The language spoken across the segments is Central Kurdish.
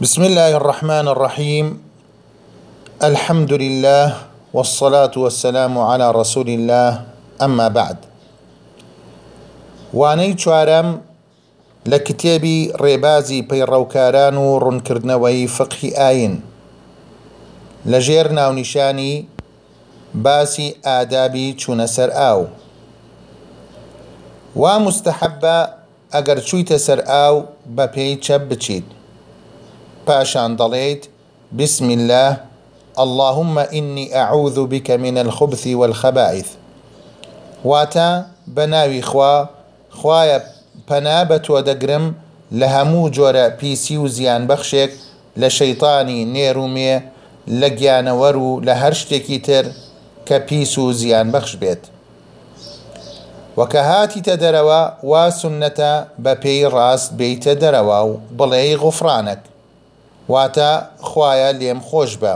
بسم الله الرحمن الرحيم الحمد لله والصلاة والسلام على رسول الله أما بعد وانەی چوارەم لە کتێبی ڕێبازی پەیڕەوکاران و ڕوونکردنەوەی فقهی ئاین لەژێر ناونیشانی باسی ئادابی چوونە سەر ئاو وا مستحبە ئەگەر چوویتە سەر ئاو بە پێی چەپ بچیت پاشان دەڵێیت، بسم اللە، اللهم انی اعوذ بک من الخبث والخبائث، واتە، بە ناوی خوا، خوایە پەنا بە تۆ دەگرم لە هەموو جۆرە پیسی و زیانبەخشێک، لە شەیتانی نێر و مێ، لە گیانەوەر و لە هەر شتێکی تر کە پیس و زیانبەخش بێت. وە کە هاتیتە دەرەوە وا سوننەتە بە پێی ڕاست بێیتە دەرەوە و بڵێی غوفرانەک واتە خوایە لێم خۆش بە.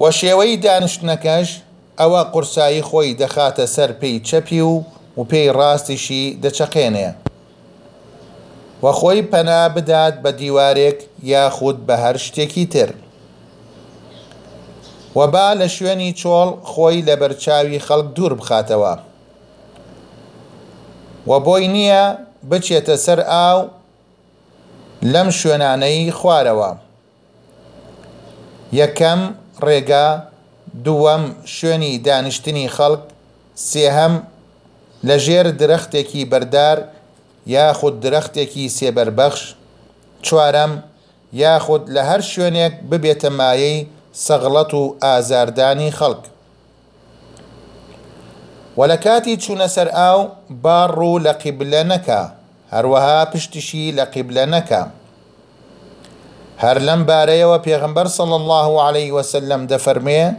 وە شێوەی دانیشتنەکەش ئەوە قورسایی خۆی دەخاتە سەر پێی چەپی و پێی ڕاستیشی دەچەقێنێ. و خۆی پەنا بدات بە دیوارێک یاخود بە هەر شتێکی تر و با لە شوێنی چۆڵ خۆی لە بەرچاوی خەڵک دوور بخاتەوە و بۆی نییە بچێتە سەر ئاو لەم شوێنانەی خوارەوە. یەکەم، ڕێگا، دووەم، شوێنی دانیشتنی خەڵک، سێهەم، لە ژێر درەختێکی بەردار یاخود درەختێکی سێبەربەخش، چوارەم، یاخود لە هەر شوێنێک ببێتە مایەی سەغڵەت و ئازاردانی خەڵک. وە لە کاتی چوونە سەر ئاو با ڕوو لە قیبلە نەکا. هەروەها پشتشی لقبل قیبلە هر لم باره و پیغمبر صلى الله علیه عليه وسلم دەفەرمێ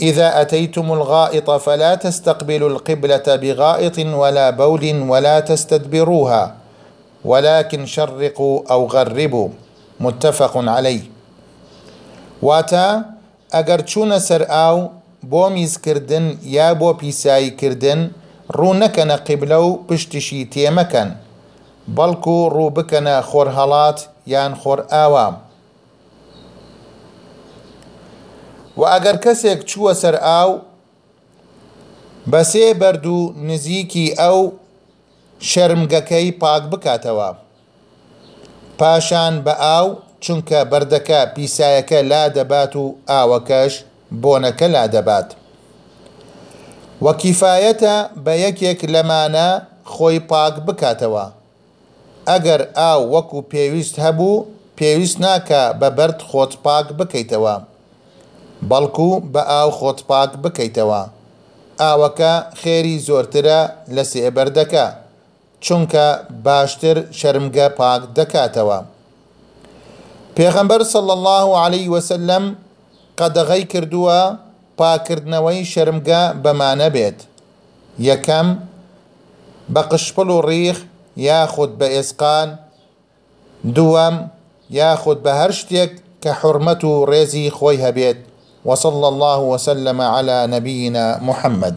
إذا أتيتم الغائط فلا تستقبلوا القبلة بغائط ولا بول ولا تستدبروها ولكن شرقوا أو غربوا متفق عليه ئەگەر چوونە سەر ئاو بۆ میزکردن یا بۆ پیسایی کردن ڕوو نەکەنە قیبلە و پشتشی تێ مەکەن بەڵکو ڕوو بکەنە خۆرهەڵات یان خۆرئاوا وە ئەگەر کەسێک چووە سەر ئاو بە سێ بەرد و نزیکی ئەو شەرمگەکەی پاک بکاتەوە. پاشان بە ئاو چونکە بەردەکە پیسایەکە لادەبات و ئاوەکەش بۆنەکە لادەبات وە کیفایەتە بە یەکێک لەمانە خۆی پاک بکاتەوە ئەگەر ئاو وەکو پێویست هەبوو پێویست ناکا بە بەرد خۆت پاک بکەیتەوە بەڵکو بە ئاو خۆت پاک بکەیتەوە ئاوەکە خێری زۆرترە لە سێ بەردەکە چونکە باشتر چەرمگە پاک دەکاتەوە. پێغەمبەر صلی اللە علیه وسلم قەدەغەی کردووە پاککردنەوەی شەرمگە بەمانە بێت، یەکەم، بە قشپڵ و ڕیخ یاخود بە ئێسقان، دووەم، یاخود بە هەر شتێک کە حورمەت و ڕێزی خۆی هەبێت، وصلی اللە وسلم علی نبینا محمد.